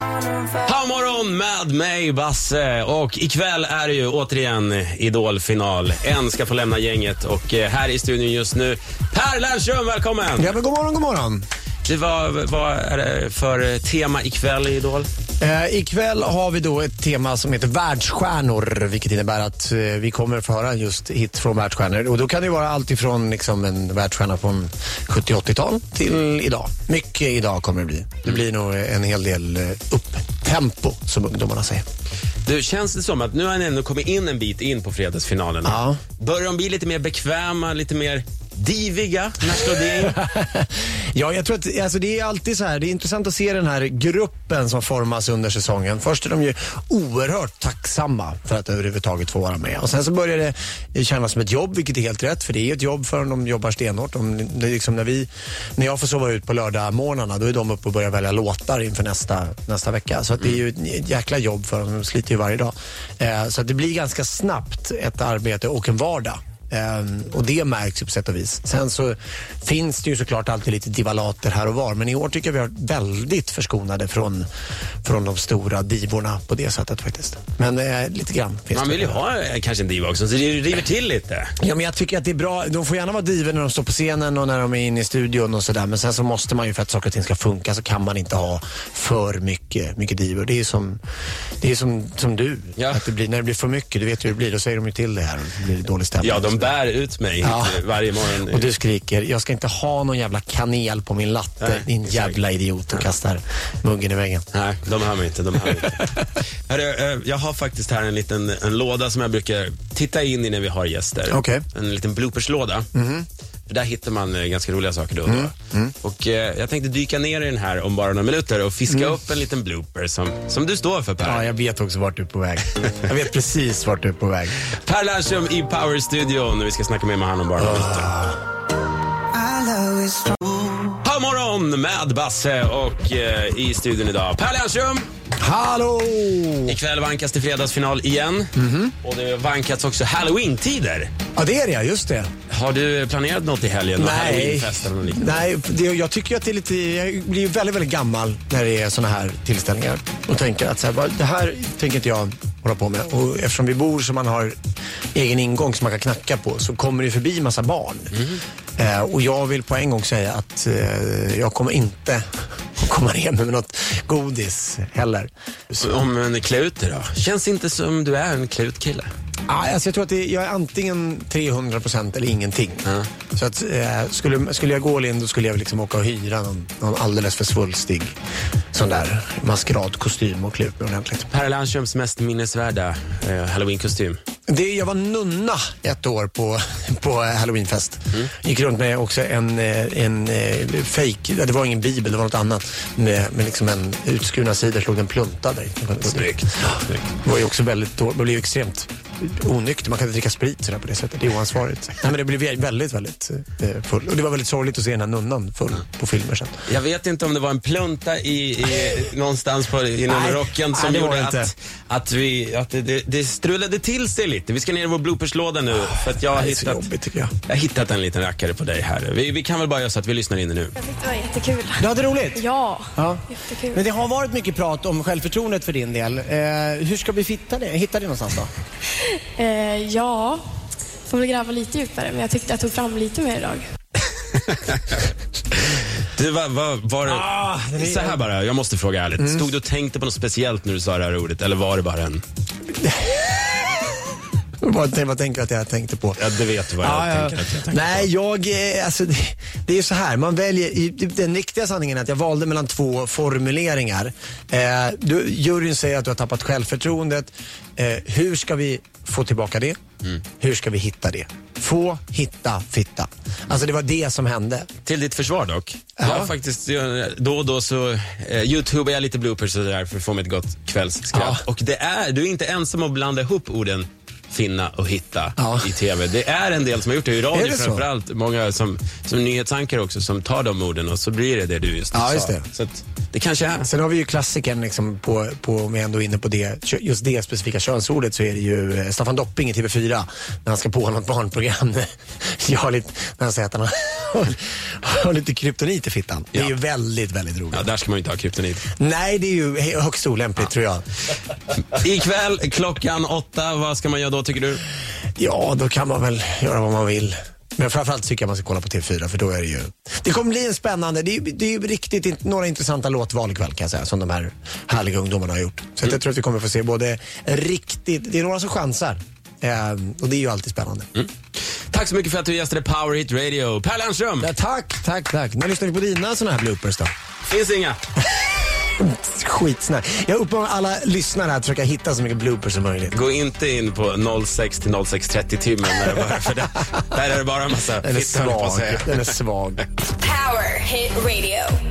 God morgon med mig, Basse. Och ikväll är det ju återigen Idolfinal. En ska få lämna gänget och eh, här i studion just nu, Per Lernström, välkommen! Ja, men god morgon, god morgon. Det var, vad är det för tema ikväll i Idol? Eh, ikväll har vi då ett tema som heter världsstjärnor, vilket innebär att eh, vi kommer få höra just hit från världsstjärnor. Och då kan det vara allt ifrån liksom, en världsstjärna från 70-80-tal till idag. Mycket idag kommer det bli. Det blir nog en hel del eh, upptempo, som ungdomarna säger. Du, känns det som att nu har ni ändå kommit in en bit in på fredagsfinalen? Ja. Börjar de bli lite mer bekväma, lite mer diviga när det in? Ja, jag tror att alltså, det är alltid så här. Det är intressant att se den här gruppen som formas under säsongen. Först är de ju oerhört tacksamma för att överhuvudtaget få vara med. Och sen så börjar det kännas som ett jobb, vilket är helt rätt. För det är ett jobb för dem, de jobbar stenhårt. De, det är liksom när, vi, när jag får sova ut på lördagmorgnarna, då är de uppe och börjar välja låtar inför nästa, nästa vecka. Så att det är ju ett jäkla jobb för dem. De sliter ju varje dag. Eh, så att det blir ganska snabbt ett arbete och en vardag. Um, och det märks ju på sätt och vis. Sen så finns det ju såklart alltid lite divalater här och var. Men i år tycker jag vi har varit väldigt förskonade från, från de stora divorna på det sättet faktiskt. Men eh, lite grann finns Man vill ju ha eh, kanske en diva också, så det river till lite. Ja, men jag tycker att det är bra. De får gärna vara divor när de står på scenen och när de är inne i studion och sådär. Men sen så måste man ju för att saker och ting ska funka så kan man inte ha för mycket, mycket divor. Det är som, det är som, som du. Ja. Att det blir, när det blir för mycket, du vet hur det blir. Då säger de ju till det här det blir dålig stämning. Ja, de bär ut mig Ja. varje morgon. Och du skriker, jag ska inte ha någon jävla kanel på min latte, Nej, din exakt. jävla idiot och kastar muggen i väggen. Nej, de hör mig inte. De hör inte. Hörru, eh, jag har faktiskt här en liten en låda som jag brukar titta in i när vi har gäster. Okej. En liten blooperslåda. För där hittar man eh, ganska roliga saker då och då. Och eh, jag tänkte dyka ner i den här om bara några minuter och fiska upp en liten blooper som, som du står för Per. Ja, jag vet också vart du är på väg. Jag vet precis vart du är på väg. Per Lernström i Power-studion. Vi ska snacka mer med honom om bara några minuter. God morgon med Basse och eh, i studion idag Per Lernström. Hallå! Ikväll vankas till fredagsfinal igen. Och det vankas också halloween-tider. Ja, det är det, just det. Har du planerat något i helgen? Någon Nej, Halloweenfest eller något liknande? Nej det, jag tycker att det är lite, jag blir ju väldigt, väldigt gammal när det är såna här tillställningar. Och tänker att så här, bara, det här tänker inte jag hålla på med. Och eftersom vi bor så man har egen ingång som man kan knacka på så kommer det förbi massa barn. Eh, och jag vill på en gång säga att eh, jag kommer inte att komma ner med något godis heller. Så Om en klä ut dig då? Känns inte som du är en klä ut-kille. Ah, alltså jag tror att det, jag är antingen 300% eller ingenting. Ja. Så att, eh, skulle, skulle jag gå all in då skulle jag liksom åka och hyra någon, någon alldeles för svulstig sån där maskeradkostym och klä ut mig ordentligt. Per Lernströms mest minnesvärda eh, halloween-kostym. Det, jag var nunna ett år på, på halloweenfest. Gick runt med också en, eh, en eh, fake, det var ingen bibel, det var något annat. Med, med liksom en utskurna sidor slog en plunta där. Snyggt. Det var ju också väldigt man blev extremt onykter. Man kan inte dricka sprit sådär på det sättet. Det är oansvarigt. Nej, men det blev väldigt, väldigt eh, full. Och det var väldigt sorgligt att se den här nunnan full på filmer sen. Jag vet inte om det var en plunta i, i, någonstans på, inom Nej. rocken som Nej, gjorde att, att, vi, att det, det, det strulade till sig lite. Vi ska ner i vår blooperslåda nu för att jag har är så hittat, jobbigt tycker jag. jag har hittat en liten rackare på dig här. Vi, vi kan väl bara göra så att vi lyssnar in det nu. Jag tyckte det var jättekul. Du hade roligt? Ja, Ja. jättekul. Men det har varit mycket prat om självförtroendet för din del. Eh, hur ska vi hitta det, hitta det någonstans då? Eh, ja, får väl gräva lite djupare, men jag tyckte jag tog fram lite mer idag. Du, var, var, var det, Ah, det är- Mm. så här bara, jag måste fråga ärligt. Stod du och tänkte på något speciellt när du sa det här ordet eller var det bara en... Vad, vad tänker du att jag tänkte på? Ja, det vet du vad jag Ja, ja. tänker jag tänker Nej, jag, eh, alltså, det, det är så här. Man väljer, i- den riktiga sanningen är att jag valde mellan två formuleringar. Eh, du, juryn säger att du har tappat självförtroendet. Eh, hur ska vi få tillbaka det? Mm. Hur ska vi hitta det? Få, hitta, fitta. Alltså det var det som hände. Till ditt försvar dock. Ja. Jag faktiskt, jag- då och då så eh, youtubar jag lite bloopers och sådär för att få mig ett gott kvällsskratt. Ja. Och det är, du är inte ensam om att blanda ihop orden finna och hitta Ja. i TV. Det är en del som har gjort det i radio det framförallt. Många som, som nyhetsankare också som tar de orden och så blir det det du just Ja, sa. just det. Det kanske är. Sen har vi ju klassikern, liksom, på, på, om jag ändå är inne på det, just det specifika könsordet så är det ju eh, Staffan Dopping i TV4 när han ska på något barnprogram. Jag lite, när han säger att han har, har lite kryptonit i fittan. Det är Ja. ju väldigt, väldigt roligt. Ja, där ska man ju inte ha kryptonit. Nej, det är ju högst olämpligt tror jag. Ikväll klockan åtta, vad ska man göra då tycker du? Ja, då kan man väl göra vad man vill. Men framförallt tycker jag man ska kolla på TV4 för då är det ju... Det kommer bli en spännande, det är, det är riktigt int- några intressanta låtval ikväll kan jag säga som de här härliga ungdomarna har gjort. Så att jag tror att vi kommer få se både riktigt, det är några som chansar. Ehm, och det är ju alltid spännande. Tack så mycket för att du gästade Power Hit Radio. Per Lernström, Ja, tack, tack, tack. När lyssnar vi på dina sådana här bloopers då? finns inga. Skitsnack. Jag uppmanar alla lyssnare att försöka hitta så mycket bloopers som möjligt. Gå inte in på 06 till 06.30 timmen för där, där är det bara en massa Den är svag. Den är svag. Power Hit Radio.